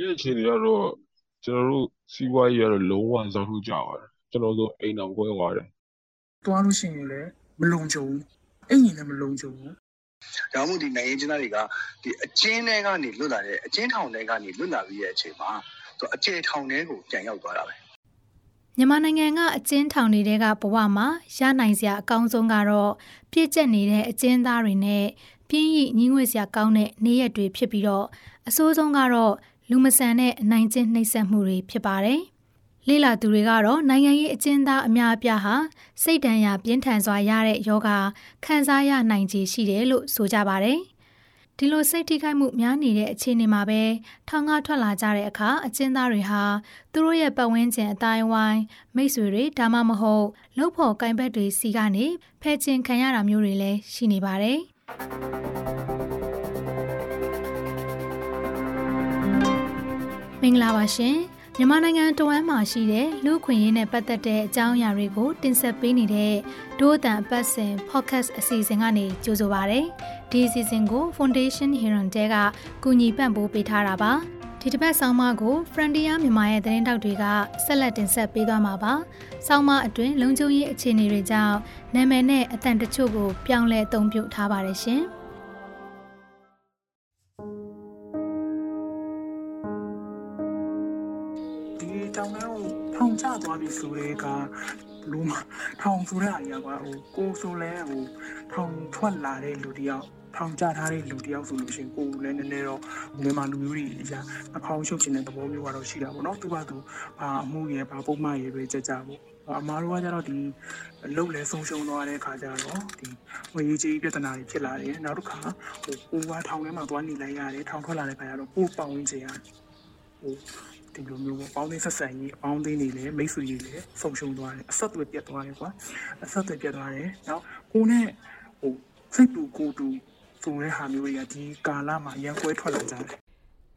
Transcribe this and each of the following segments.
ရဲ့အခြေအနေကတော့ကျွန်တော်တို့စီးပွားရေးကတော့လုံးဝဇောက်ထုတ်ကြပါတယ်ကျွန်တော်တို့အိမ်တော်ကွဲသွားတယ်သွားလို့ရှိရင်လည်းမလုံခြုံဘူးအိမ်ကြီးလည်းမလုံခြုံဘူးဒါမှမဟုတ်ဒီနိုင်ငံချင်းသားတွေကဒီအကျဉ်းထဲကနေလွတ်လာတဲ့အကျဉ်းထောင်ထဲကနေလွတ်လာပြီးတဲ့အချိန်မှာသူအကျေထောင်ထဲကိုပြန်ရောက်သွားတာပဲမြန်မာနိုင်ငံကအကျဉ်းထောင်တွေကဘဝမှာရနိုင်စရာအကောင်းဆုံးကတော့ပြည့်ကျက်နေတဲ့အကျဉ်းသားတွေနဲ့ပြင်းရိညီငွေစရာကောင်းတဲ့နေရက်တွေဖြစ်ပြီးတော့အဆိုးဆုံးကတော့ လူမဆန်တဲ့အနိုင်ကျင့်နှိပ်စက်မှုတွေဖြစ်ပါတယ်။လေလာသူတွေကတော့နိုင်ငံရေးအကျဉ်းသားအများအပြားဟာစိတ်ဒဏ်ရာပြင်းထန်စွာရတဲ့ယောဂခံစားရနိုင်ခြေရှိတယ်လို့ဆိုကြပါတယ်။ဒီလိုစိတ်ထိခိုက်မှုများနေတဲ့အခြေအနေမှာပဲထောင်ကထွက်လာကြတဲ့အခါအကျဉ်းသားတွေဟာသူတို့ရဲ့ပတ်ဝန်းကျင်အတိုင်းဝိုင်းမိတ်ဆွေတွေဒါမှမဟုတ်လှုပ်ဖို့ကင်ဘက်တွေစီကနေဖဲ့ကျင်ခံရတာမျိုးတွေလည်းရှိနေပါတယ်။ မင်္ဂလာပါရှင်မြန်မာနိုင်ငံတဝမ်းမှာရှိတဲ့လူခွင့်ရေးနဲ့ပတ်သက်တဲ့အကြောင်းအရာတွေကို တင်ဆက်ပေးနေတဲ့ဒိုးတန်အပတ်စဉ် podcast အစီအစဉ်ကနေကြိုဆိုပါရစေ။ဒီအစီအစဉ်ကို Foundation Heron တဲကကူညီပံ့ပိုးပေးထားတာပါ။ဒီတစ်ပတ်ဆောင်းပါးကို Frontier မြန်မာရဲ့သတင်းတောက်တွေကဆက်လက်တင်ဆက်ပေးသွားမှာပါ။ဆောင်းပါးအတွင်းလုံခြုံရေးအခြေအနေတွေကြောင့်နာမည်နဲ့အတန်တချို့ကိုပြောင်းလဲအသုံးပြုထားပါတယ်ရှင်။ ကျသွားပြီဆိုတဲ့ကလုံးမထောင်ဆိုတဲ့အရာကဟိုကိုဆိုလဲဟိုထောင်ထွက်လာတဲ့လူတယောက်ထောင်ကြထားတဲ့လူတယောက်ဆိုလို့ရှိရင်ကိုလည်းနည်းနည်းတော့မြန်မာလူမျိုးတွေအရာအဖောင်းရှုပ်ခြင်းတဲ့သဘောမျိုးကတော့ရှိတာပေါ့နော်သူကသူဘာအမှုရယ်ဘာပုံမှန်ရယ်ပဲကြကြပေါ့အမားတို့ကကြတော့ဒီလုံလဲဆုံးရှုံးသွားတဲ့ခါကျတော့ဒီဝေးကြီးပြဿနာတွေဖြစ်လာတယ်နောက်တစ်ခါဟိုကိုကထောင်ထဲမှာသွားနေလိုက်ရတယ်ထောင်ထွက်လာတဲ့ခါကျတော့ပို့ပေါင်းဝင်ချင်ရဟို ဒီလိုမျိုးပေါ့ပေါင်းသိဆက်ဆံရေးအပေါင်းသိနေလေမိတ်ဆွေကြီးလေဆုံရှုံသွားတယ်အဆက်အသွယ်ပြတ်သွားတယ်ကွာအဆက်အသွယ်ပြတ်သွားတယ်နောက်ကိုနဲ့ဟိုစိတ်တူကိုတူဆိုတဲ့ဟာမျိုးတွေကဒီကာလမှာရန်ကွဲထွက်လာကြတယ်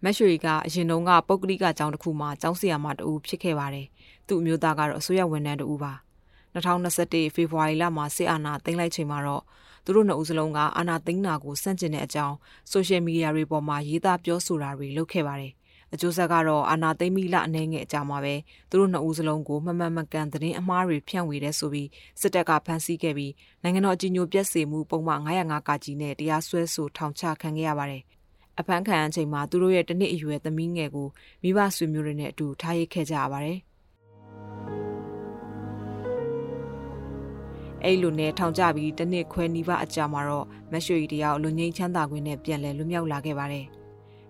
မက်ရွှေကအရင်တုန်းကပုတ်ကလိကကျောင်းတစ်ခုမှာကျောင်းဆရာမတူဖြစ်ခဲ့ပါတယ်သူ့အမျိုးသားကတော့အစိုးရဝန်ထမ်းတူပါ2021ဖေဖော်ဝါရီလမှာစစ်အာဏာသိမ်းလိုက်ချိန်မှာတော့သူတို့နှစ်ဦးစလုံးကအာဏာသိမ်းတာကိုစန့်ကျင်တဲ့အကြောင်းဆိုရှယ်မီဒီယာတွေပေါ်မှာရေးသားပြောဆိုတာတွေလုပ်ခဲ့ပါတယ် အကျိုးဆက်ကတော့အာနာသိမ့်မိလအနေငယ်အကြမှာပဲသူတို့နှစ်ဦးစလုံးကိုမမှန်မကန်သတင်းအမှားတွေဖြန့်ဝေတဲ့ဆိုပြီးစစ်တပ်ကဖမ်းဆီးခဲ့ပြီးနိုင်ငံတော်အကြီးအကျယ်ပြက်စေမှုပုံမှန်905ကကြီးနဲ့တရားစွဲဆိုထောင်ချခံခဲ့ရပါတယ်။အဖမ်းခံအချိန်မှာသူတို့ရဲ့တနစ်အရွယ်သမီးငယ်ကိုမိဘဆွေမျိုးတွေနဲ့အတူထားရိတ်ခဲ့ကြရပါတယ်။အဲ့လိုနဲ့ထောင်ကြပြီးတနစ်ခွဲနီးပါးအကြာမှာတော့မက်ရွှေတယောက်လူငိမ့်ချမ်းသာခွင့်နဲ့ပြန်လည်လွတ်မြောက်လာခဲ့ပါတယ်။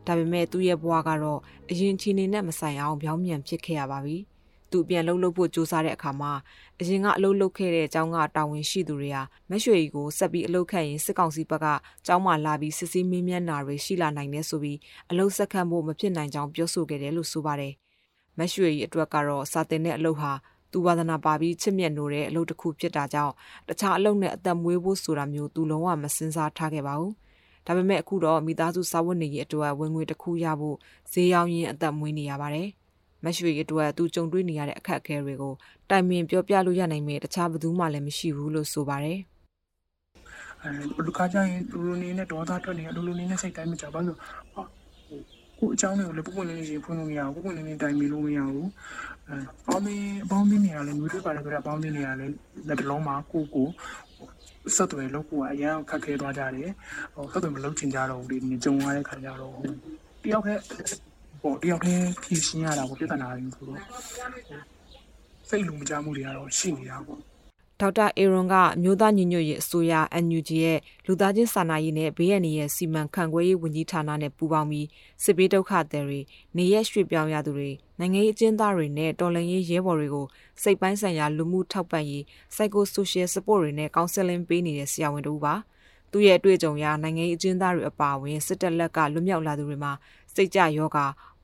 ဒါပေမဲ့သူ့ရဲ့ဘဝကတော့အရင်ချီနေနဲ့မဆိုင်အောင်ပြောင်းပြန်ဖြစ်ခဲ့ရပါပြီ။သူပြန်လှုပ်လှုပ်ဖို့ကြိုးစားတဲ့အခါမှာအရင်ကအလုပ်လုပ်ခဲ့တဲ့အကြောင်းကတာဝန်ရှိသူတွေဟာမက်ရွှေကြီးကိုဆက်ပြီးအလုပ်ခန့်ရင်စစ်ကောင်စီဘက်ကကျောင်းမှာလာပြီးစစ်ဆေးမင်းမြန်းတာတွေရှိလာနိုင်တယ်ဆိုပြီးအလုပ်ဆက်ခန့်ဖို့မဖြစ်နိုင်ကြောင်းပြောဆိုခဲ့တယ်လို့ဆိုပါတယ်။မက်ရွှေကြီးအတွက်ကတော့စာတင်တဲ့အလုပ်ဟာသူဝါသနာပါပြီးချစ်မြတ်နိုးတဲ့အလုပ်တစ်ခုဖြစ်တာကြောင့်တခြားအလုပ်နဲ့အသက်မွေးဖို့ဆိုတာမျိုးသူလုံးဝမစင်စားထားခဲ့ပါဘူး။ ဒါပေမဲ့အခုတော့မိသားစုစာဝတ်နေရေးအတွက်ဝင်ငွေတစ်ခုရဖို့ဈေးရောင်းရင်းအသက်မွေးနေရပါတယ်မရွှေအတွက်သူကြုံတွေ့နေရတဲ့အခက်အခဲတွေကိုတိုင်ပင်ပြောပြလို့ရနိုင်မယ်တခြားဘသူမှလည်းမရှိဘူးလို့ဆိုပါတယ်အဲဘလူခါကျရင်သူတို့နေနဲ့ဒေါသထွက်နေတာလူလူနေနဲ့စိတ်တိုင်းမကြပါဘူးဟောကိုအကြောင်းတွေကိုလည်းပုံပုံလေးလေးရှင်းဖွင့်လို့မရဘူးပုံပုံလေးလေးတိုင်ပြလို့မရဘူးအဲပေါင်းမင်းပေါင်းမင်းနေရလဲမျိုးတွေပါတယ်ဆိုတာပေါင်းမင်းနေရလဲလက်တလုံးမှာကိုကို ဆက်သွယ်လုပ်ဖို့ကအရန်ခက်ခဲသွားကြတယ်ဟိုဆက်သွယ်မလုပ်ချင်ကြတော့ဘူးဒီကြုံရတဲ့ခါကျတော့တယောက်ခဲဟိုတယောက်ခဲဖြည့်ရှင်းရတာကိုပြဿနာတွေဆိုတော့စိတ်လူမကြမှုတွေကတော့ရှိနေတာပေါ့ ဒေါက်တာအေရွန်ကမြို့သားညီညွတ်ရေးအစိုးရ NUG ရဲ့လူသားချင်းစာနာရေးနဲ့ဘေးရန်ရဲ့စီမံခန့်ခွဲရေးဝန်ကြီးဌာနနဲ့ပူးပေါင်းပြီးစစ်ဘေးဒုက္ခသည်တွေနေရက်ရွှေ့ပြောင်းရသူတွေနိုင်ငံရေးအကျဉ်းသားတွေနဲ့တော်လှန်ရေးရဲဘော်တွေကိုစိတ်ပိုင်းဆိုင်ရာလူမှုထောက်ပံ့ရေး psycho-social support တွေနဲ့ counseling ပေးနေတဲ့ဆရာဝန်တို့ပါသူရဲ့အတွေ့အကြုံအရနိုင်ငံရေးအကျဉ်းသားတွေအပါအဝင်စစ်တပ်လက်ကလွတ်မြောက်လာသူတွေမှာစိတ်ကြယောဂ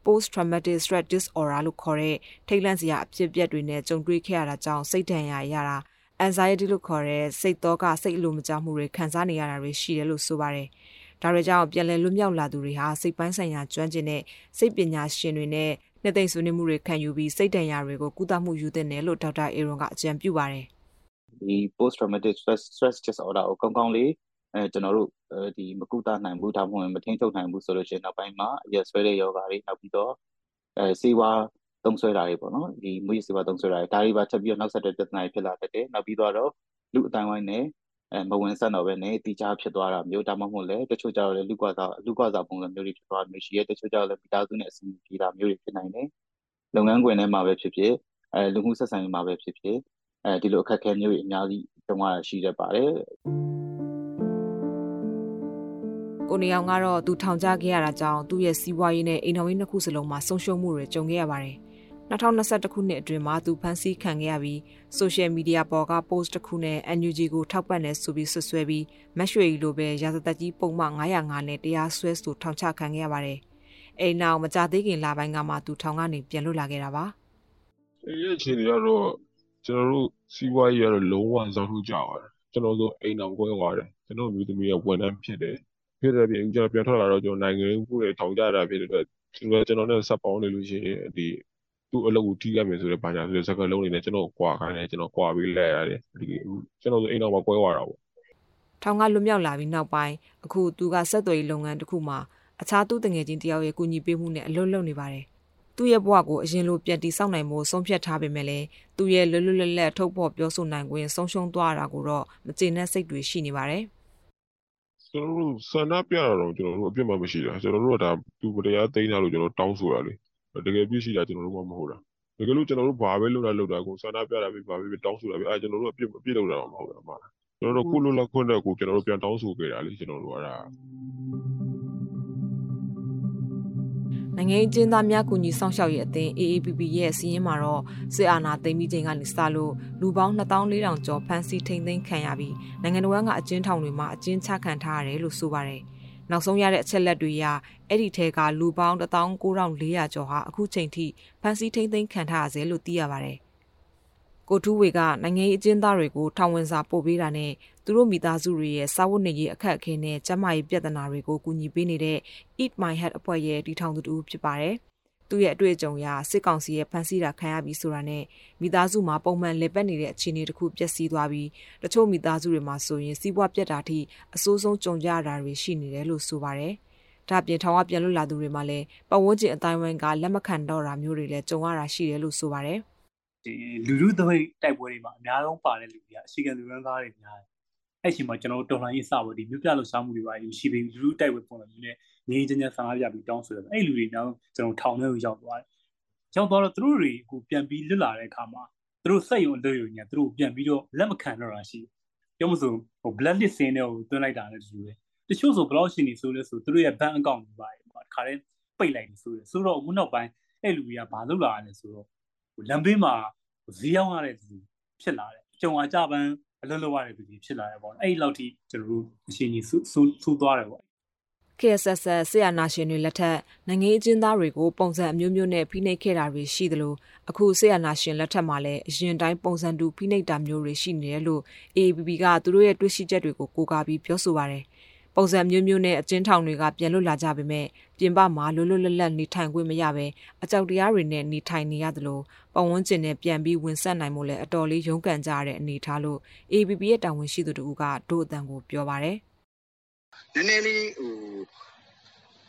post traumatic stress disorder လို့ခေါ်တဲ့ထိတ်လန့်စရာအဖြစ်အပျက်တွေနဲ့ကြုံတွေ့ခဲ့ရတာကြောင့်စိတ်ဒဏ်ရာရတာ anxiety လို့ခေါ်တဲ့စိတ်သောကစိတ်အလိုမကျမှုတွေခံစားနေရတာတွေရှိတယ်လို့ဆိုပါတယ်။ဒါတွေကြောင့်ပြန်လည်လွတ်မြောက်လာသူတွေဟာစိတ်ပိုင်းဆိုင်ရာကျွမ်းကျင်တဲ့စိတ်ပညာရှင်တွေနဲ့နှစ်သိမ့်ဆွေးနွေးမှုတွေခံယူပြီးစိတ်ဒဏ်ရာတွေကိုကုသမှုယူသင့်တယ်လို့ဒေါက်တာအေရွန်ကအကြံပြုပါတယ်။ဒီ post traumatic stress stress disorder ကိုကောင်းကောင်းလေးအဲကျွန်တော်တို့ဒီမကုသနိုင်ဘူးဒါမှမဟုတ်မထိန်းချုပ်နိုင်ဘူးဆိုလို့ရှိရင်နောက်ပိုင်းမှာရက်ဆွဲတဲ့ယောဂါတွေနောက်ပြီးတော့အဲစေဝါ သုံးဆွဲတာတွေပေါ့နော်ဒီမွေးစေဝါသုံးဆွဲတာတွေဒါတွေပါချက်ပြီးတော့နောက်ဆက်တွဲပြဿနာတွေဖြစ်လာတတ်တယ်နောက်ပြီးတော့လူအတိုင်းဝိုင်းနဲ့အဲမဝင်ဆက်တော့ပဲနဲ့တီချာဖြစ်သွားတာမျိုးဒါမှမဟုတ်လည်းတချို့ကြတော့လည်းလူကွာစာလူကွာစာပုံစံမျိုးတွေဖြစ်သွားမျိုးရှိရဲတချို့ကြတော့လည်းမိသားစုနဲ့အဆင်ပြေတာမျိုးတွေဖြစ်နိုင်တယ်လုပ်ငန်းခွင်ထဲမှာပဲဖြစ်ဖြစ်အဲလူမှုဆက်ဆံရေးမှာပဲဖြစ်ဖြစ်အဲဒီလိုအခက်အခဲမျိုးတွေအများကြီးတုံးရရှိတတ်ပါတယ်ကိုနေအောင်ကတော့သူထောင်ချခဲ့ရတာကြောင့်သူ့ရဲ့စီးပွားရေးနဲ့အိမ်တော်ရေးနှစ်ခုစလုံးမှာဆုံးရှုံးမှုတွေကြုံခဲ့ရပါတယ်။ 2021ခုနှစ်အတွင်းမှာသူဖမ်းဆီးခံခဲ့ရပြီးဆိုရှယ်မီဒီယာပေါ်က post တစ်ခုနဲ့ NUG ကိုထောက်ပံ့နေဆိုပြီးဆွဆွဲပြီးမက်ရွှေကြီးလိုပဲရာဇသက်ကြီးပုံမှန်905နဲ့တရားစွဲဆိုထောင်ချခံခဲ့ရပါတယ်။အိမ်နောက်မကြသေးခင်လပိုင်းကမှသူထောင်ကနေပြန်လွတ်လာခဲ့တာပါ။အဲရဲ့အခြေအနေကတော့ကျွန်တော်တို့စီးပွားရေးကတော့လုံးဝဇောက်ထုတ်ကြပါတယ်။ကျွန်တော်တို့အိမ်နောက်ကွဲသွားတယ်။ကျွန်တော်မျိုးသမီးကဝန်ထမ်းဖြစ်တယ်။ဖြစ်တဲ့ပြင်ကျွန်တော်ပြန်ထွက်လာတော့ကျွန်တော်နိုင်ငံရေးမှုတွေထောင်ကြတာဖြစ်တဲ့အတွက်ကျွန်တော်နဲ့ဆက်ပေါင်းနေလို့ရှိရင်ဒီ သူ့အလုပ်ကိုထိရမယ်ဆိုတဲ့ဘာညာဆိုတဲ့စကားလုံးတွေနဲ့ကျွန်တော်ကွာခိုင်းတယ်ကျွန်တော်ကွာပြီးလဲရတယ်ဒီကျွန်တော်ဆိုအိမ်တော်မှာကွဲသွားတာပေါ့ထောင်ကလွတ်မြောက်လာပြီးနောက်ပိုင်းအခုသူကဆက်သွယ်ရေးလုပ်ငန်းတစ်ခုမှာအခြားသူတငယ်ချင်းတယောက်ရဲ့ကူညီပေးမှုနဲ့အလုပ်လုပ်နေပါတယ်သူ့ရဲ့ဘဝကိုအရင်လိုပြန်တည်ဆောက်နိုင်ဖို့ဆုံးဖြတ်ထားပေမဲ့လည်းသူ့ရဲ့လွတ်လွတ်လပ်လပ်ထုတ်ဖော်ပြောဆိုနိုင်ခွင့်ဆုံးရှုံးသွားတာကိုတော့မကျေနပ်စိတ်တွေရှိနေပါတယ်ကျွန်တော်တို့ဆန္ဒပြတာတော့ကျွန်တော်တို့အပြစ်မှမရှိတာကျွန်တော်တို့ကဒါသူမတရားသိမ်းတာလို့ကျွန်တော်တောင်းဆိုတာလေ တကယ်ပြည့်ရှိတာကျွန်တော်တို့မှမဟုတ်တာတကယ်လို့ကျွန်တော်တို့ဘာပဲလုပ်တာလုပ်တာကိုဆန္ဒပြတာပဲဘာပဲတောင်းဆိုတာပဲအဲကျွန်တော်တို့အပြစ်အပြစ်လုပ်တာမဟုတ်တာမှာကျွန်တော်တို့ကုလို့လက်ခွင့်တဲ့ကိုကျွန်တော်တို့ပြန်တောင်းဆိုခဲ့တာလေကျွန်တော်တို့ကဒါနိုင်ငံရေးကျင်းသားများကူညီဆောင်ရှောက်ရေးအသင်း AAPP ရဲ့စီးရင်မှာတော့စစ်အာဏာသိမ်းပြီးချိန်ကနေစလို့လူပေါင်း2400ကျော်ဖမ်းဆီးထိန်းသိမ်းခံရပြီးနိုင်ငံတော်ကအကျဉ်းထောင်တွေမှာအကျဉ်းချခံထားရတယ်လို့ဆိုပါတယ်။ နောက်ဆုံးရတဲ့အချက်လက်တွေအရအဲ့ဒီထဲကလူပေါင်း19400ကျော်ဟာအခုချိန်ထိဖမ်းဆီးထိန်းသိမ်းခံထားရဆဲလို့သိရပါတယ်။ကိုထူးဝေကနိုင်ငံရေးအကျဉ်းသားတွေကိုထောင်ဝင်စာပို့ပေးတာနဲ့သူတို့မိသားစုတွေရဲ့စာဝတ်နေရေးအခက်အခဲနဲ့ကျန်းမာရေးပြဿနာတွေကိုကူညီပေးနေတဲ့ Eat My Head အဖွဲ့ရဲ့တည်ထောင်သူတူဖြစ်ပါတယ်။ သူ့ရဲ့အတွေ့အကြုံအရစစ်ကောင်စီရဲ့ဖမ်းဆီးတာခံရပြီးဆိုတာနဲ့မိသားစုမှာပုံမှန်လည်ပတ်နေတဲ့အခြေအနေတစ်ခုပျက်စီးသွားပြီးတချို့မိသားစုတွေမှာဆိုရင်စီးပွားပြတ်တာထိအဆိုးဆုံးကြုံကြရတာတွေရှိနေတယ်လို့ဆိုပါတယ်။ဒါပြင်ထောင်ကပြန်လွတ်လာသူတွေမှာလည်းပတ်ဝန်းကျင်အတိုင်းဝိုင်းကလက်မခံတော့တာမျိုးတွေလည်းကြုံရတာရှိတယ်လို့ဆိုပါတယ်။ဒီလူလူသပိတ်တိုက်ပွဲတွေမှာအများဆုံးပါတဲ့လူတွေကအစီကံလူရန်ကားတွေများတယ်။ အဲ့ချိန်မှာကျွန်တော်တို့တော်လှန်ရေးစဖို့ဒီမြို့ပြလို့စားမှုတွေပါရှိပြီးလူလူတိုက်ပွဲပုံစံမျိုးနဲ့ငင်းချင်းချင်းဆန္ဒပြပြီးတောင်းဆိုတယ်အဲ့လူတွေနောက်ကျွန်တော်ထောင်ထဲကိုရောက်သွားတယ်ရောက်သွားတော့သူတို့တွေအခုပြန်ပြီးလွတ်လာတဲ့အခါမှာသူတို့စိတ်ရုံလွတ်ရုံညာသူတို့ပြန်ပြီးတော့လက်မခံတော့တာရှိပြောမဆိုဟို black list စင်းတွေကိုတွန်းလိုက်တာလည်းတူတယ်တချို့ဆိုဘလောက်ရှိနေဆိုလဲဆိုသူတို့ရဲ့ bank account တွေပါတယ်ပေါ့ခါတဲ့ပိတ်လိုက်နေဆိုတယ်ဆိုတော့အခုနောက်ပိုင်းအဲ့လူတွေကဘာလုပ်လာရလဲဆိုတော့လမ်းဘေးမှာဈေးရောက်ရတဲ့သူဖြစ်လာတယ်ကြုံအားကြပန်း အလုပ်လုပ်ရတဲ့သူဖြစ်လာတယ်ပေါ့အဲ့ဒီလောက်ထိကျွန်တော်တို့အရှင်ကြီးဆူဆူသွားတယ်ပေါ့ KSS ဆရာနာရှင်တွေလက်ထက်နိုင်ငံရေးအကျဉ်းသားတွေကိုပုံစံအမျိုးမျိုးနဲ့ဖိနှိပ်ခဲ့တာတွေရှိသလိုအခုဆရာနာရှင်လက်ထက်မှာလည်းအရင်တိုင်းပုံစံတူဖိနှိပ်တာမျိုးတွေရှိနေတယ်လို့ AABB ကသူတို့ရဲ့တွေ့ရှိချက်တွေကိုကိုးကားပြီးပြောဆိုပါတယ်။ ပုံစံမျိုးမျိုးနဲ့အကျဉ်းထောင်တွေကပြန်လွတ်လာကြပေမဲ့ပြင်ပမှာလွတ်လွတ်လပ်လပ်နေထိုင်ခွင့်မရဘဲအကြောက်တရားတွေနဲ့နေထိုင်နေရသလိုပတ်ဝန်းကျင်နဲ့ပြန်ပြီးဝင်ဆက်နိုင်မှုလည်းအတော်လေးရုန်းကန်ကြရတဲ့အနေအထားလို့ AABB ရဲ့တာဝန်ရှိသူတို့ကဒို့အတန်ကိုပြောပါတယ်။နည်းနည်းလေးဟို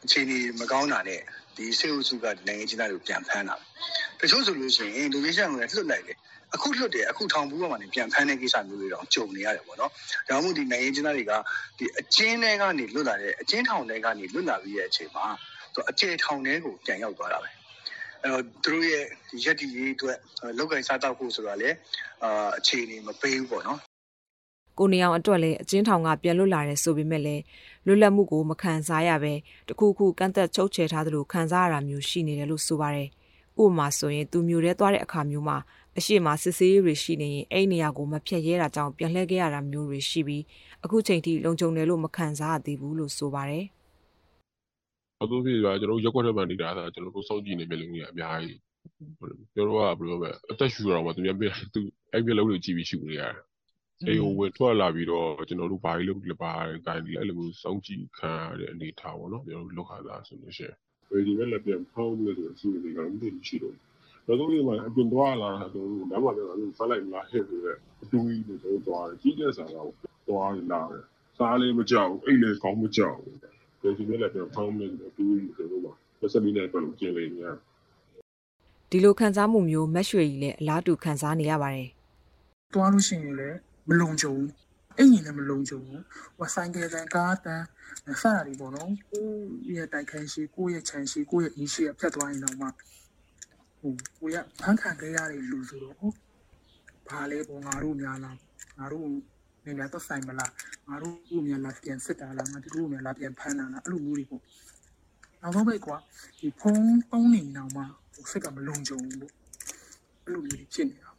အခြေအနေမကောင်းတာနဲ့ဒီစေအုပ်စုကနိုင်ငံချင်းသားတွေကိုပြန်ဖမ်းတာတချို့ဆိုလို့ရှိရင်လူကြီးရှန်ကလည်းလွတ်လိုက်တယ် အခုလွတ်တယ်အခုထောင်ဘူးပေါ်မှာနေပြန်ဖမ်းတဲ့ကိစ္စမျိုးတွေတော့ကြုံနေရတယ်ပေါ့နော်ဒါမှမဟုတ်ဒီနိုင်ငံချင်းသားတွေကဒီအကျဉ်းထဲကနေလွတ်လာတဲ့အကျဉ်းထောင်ထဲကနေလွတ်လာပြီးတဲ့အချိန်မှာသူအကျယ်ထောင်ထဲကိုပြန်ရောက်သွားတာပဲအဲတော့သူတို့ရဲ့ရက်တီရေးအတွက်လောက်ကင်စားတော့ဖို့ဆိုတာလေအာအခြေအနေမပေးဘူးပေါ့နော်ကိုနေအောင်အတွက်လည်းအကျဉ်းထောင်ကပြန်လွတ်လာတယ်ဆိုပေမဲ့လည်းလွတ်လပ်မှုကိုမခံစားရပဲတခုခုကန့်သက်ချုပ်ချယ်ထားသလိုခံစားရတာမျိုးရှိနေတယ်လို့ဆိုပါတယ်။ဥပမာဆိုရင်သူမျိုးရဲသွားတဲ့အခါမျိုးမှာ အရှိမစစ်ဆေးရေးတွေရှိနေရင်အဲ့နေရာကိုမဖြတ်ရဲတာကြောင့်ပြန်လှည့်ခဲ့ရတာမျိုးတွေရှိပြီးအခုချိန်ထိလုံခြုံတယ်လို့မခံစားရသေးဘူးလို့ဆိုပါတယ်။အခုဖြစ်ပါကျွန်တော်ရက်ွက်ထဲမှာနေတာဆိုကျွန်တော်တို့စောင့်ကြည့်နေမျိုးလေးအများကြီးကျွန်တော်ကဘယ်လိုပဲအသက်ရှူတော့မှသူများပြသူအဲ့ပြလုံးတွေကြည့်ပြီးရှူနေရတယ်အိမ်ကိုဝင်ထွက်လာပြီးတော့ကျွန်တော်တို့ဘာကြီးလုပ်လဲပါကိုင်းအဲ့လိုမျိုးစောင့်ကြည့်ခံရတဲ့အနေထားပေါ့နော်ကျွန်တော်တို့လောက်ခါလာဆိုလို့ရှိရင်ဝေဒီနဲ့လည်းပြန်ဖောင်းလို့ဆိုအစီအစဉ်ကမသိရှိတော့ တော့တို့လေးမှာအပြင်သွားလာတာတို့လမ်းမှာတော့အဲ့လိုဖတ်လိုက်မလားဟဲ့ဆိုတော့အတူကြီးတွေတို့သွားတယ်ကြီးကျယ်စာတော့သွားလာတယ်စစားလည်းမကြောက်အိတ်လည်းကောင်းမကြောက်ဘူးဒီလိုလည်းပြန်ဖောင်းနေတယ်တူတူဆိုတော့ပါဆက်ပြီးနေတော့ကျင်းလေးညာဒီလိုခံစားမှုမျိုးမက်ရွှေကြီးလည်းအလားတူခံစားနေရပါတယ်သွားလို့ရှိရင်လည်းမလုံခြုံဘူးအဲ့ညီလည်းမလုံခြုံဘူးဟိုဆိုင်ကယ်တန်ကားတန်စတာတွေပေါ့နော်ကိုယ့်ရဲ့တိုက်ခန်းရှိကိုယ့်ရဲ့ခြံရှိကိုယ့်ရဲ့အင်းရှိဖြတ်သွားရင်တော့မှဟို ကိုရဖန်ခံခဲ့ရတဲ့လူဆိုတော့ဟုတ်ဘာလဲပေါ့ငါတို့များလားငါတို့နေများတော့ဆိုင်မလားငါတို့များလားပြန်စစ်တာလားငါတို့များလားပြန်ဖမ်းတာလားအဲ့လိုမျိုးတွေပေါ့နောက်တော့ပဲကွာဒီဖုန်းတုံးနေတော့မှဟိုစိတ်ကမလုံခြုံဘူးပေါ့အဲ့လိုမျိုးတွေဖြစ်နေတာ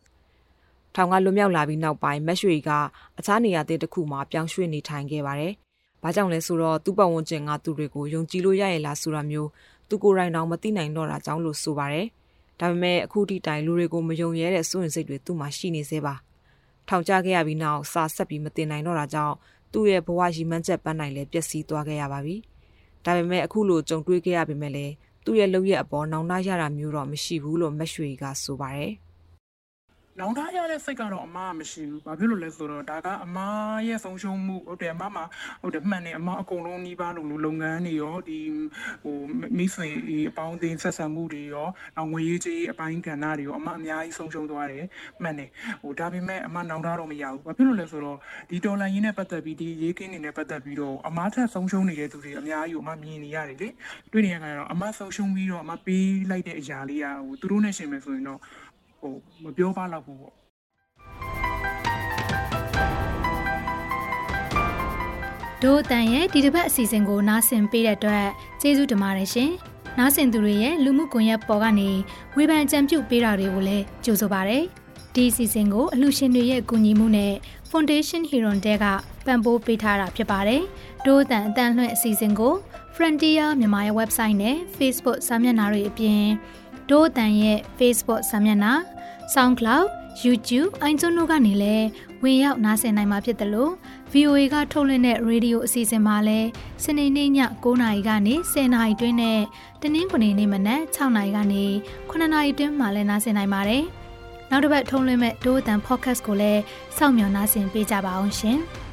။ထောင်ကလွတ်မြောက်လာပြီးနောက်ပိုင်းမက်ရွှေကြီးကအခြားနေရာတစ်ခုမှာပြောင်းရွှေ့နေထိုင်ခဲ့ပါတယ်။ဘာကြောင့်လဲဆိုတော့သူ့ပတ်ဝန်းကျင်ကသူတွေကိုယုံကြည်လို့ရရဲ့လားဆိုတာမျိုးသူကိုယ်တိုင်တောင်မသိနိုင်တော့တာကြောင့်လို့ဆိုပါတယ်။ ဒါပေမဲ့အခုထိတိုင်လူတွေကိုမယုံရဲတဲ့စိုးရင်စိတ်တွေသူ့မှာရှိနေသေးပါ။ထောင်ကျခဲ့ရပြီးနောက်စာဆက်ပြီးမတင်နိုင်တော့တာကြောင့်သူ့ရဲ့ဘဝရည်မှန်းချက်ပန်းနိုင်လဲပျက်စီးသွားခဲ့ရပါပြီ။ဒါပေမဲ့အခုလိုကြုံတွေ့ခဲ့ရပေမဲ့လည်းသူ့ရဲ့လုပ်ရက်အပေါ်နောင်တရတာမျိုးတော့မရှိဘူးလို့မက်ရွှေကဆိုပါတယ်။ လောင်ထားရတဲ့စိတ်ကတော့အမားကမရှိဘူး။ဘာဖြစ်လို့လဲဆိုတော့ဒါကအမားရဲ့ဆုံးရှုံးမှုဟုတ်တယ်အမားမှာဟုတ်တယ်မှန်တယ်အမားအကုန်လုံးနှီးပါလို့လုပ်ငန်းတွေရောဒီဟိုမိတ်ဆွေအပေါင်းအသင်းဆက်ဆံမှုတွေရောနောက်ငွေရေးကြေးအပိုင်းကဏ္ဍတွေရောအမားအများကြီးဆုံးရှုံးသွားတယ်မှန်တယ်ဟိုဒါပေမဲ့အမားနောင်တတော့မရဘူး။ဘာဖြစ်လို့လဲဆိုတော့ဒီဒေါ်လာရင်းနဲ့ပတ်သက်ပြီးဒီရေးကင်းနေနဲ့ပတ်သက်ပြီးတော့အမားထက်ဆုံးရှုံးနေတဲ့သူတွေအများကြီးကိုအမားမြင်နေရတယ်လေ။တွေ့နေရကြတော့အမားဆုံးရှုံးပြီးတော့အမားပေးလိုက်တဲ့အရာလေးကဟိုသူတို့နဲ့ရှင်မယ်ဆိုရင်တော့ ဟိုမပြောပါတော့ဘူးပေါ့ဒို့အတန်ရဲ့ဒီတစ်ပတ်အစီအစဉ်ကိုနားဆင်ပေးတဲ့အတွက်ကျေးဇူးတင်ပါတယ်ရှင်။နားဆင်သူတွေရဲ့လူမှုကွန်ရက်ပေါ်ကနေဝေဖန်ကြံပြုပေးတာတွေကိုလည်းကြိုဆိုပါရစေ။ဒီအစီအစဉ်ကိုအလှူရှင်တွေရဲ့ကူညီမှုနဲ့ Foundation Hero တဲကပံ့ပိုးပေးထားတာဖြစ်ပါတယ်။ဒို့အတန်အတန်လွှင့်အစီအစဉ်ကို Frontier မြန်မာရဲ့ website နဲ့ Facebook စာမျက်နှာတွေအပြင် ဒို့အတန်ရဲ့ Facebook စာမျက်နှာ SoundCloud YouTube iTunes တို့ကနေလည်းဝင်ရောက်နားဆင်နိုင်မှာဖြစ်တယ်လို့ VOA ကထုတ်လွှင့်တဲ့ရေဒီယိုအစီအစဉ်မှာလည်းစနေနေ့ည9:00နာရီကနေ10:00နာရီတွင်းနဲ့တနင်္ဂနွေနေ့မနက်6:00နာရီကနေ9:00နာရီတွင်းမှာလည်းနားဆင်နိုင်ပါတယ်။နောက်တစ်ပတ်ထုတ်လွှင့်မဲ့ဒိုးအတန် podcast ကိုလည်းစောင့်မျှော်နားဆင်ပေးကြပါအောင်ရှင်။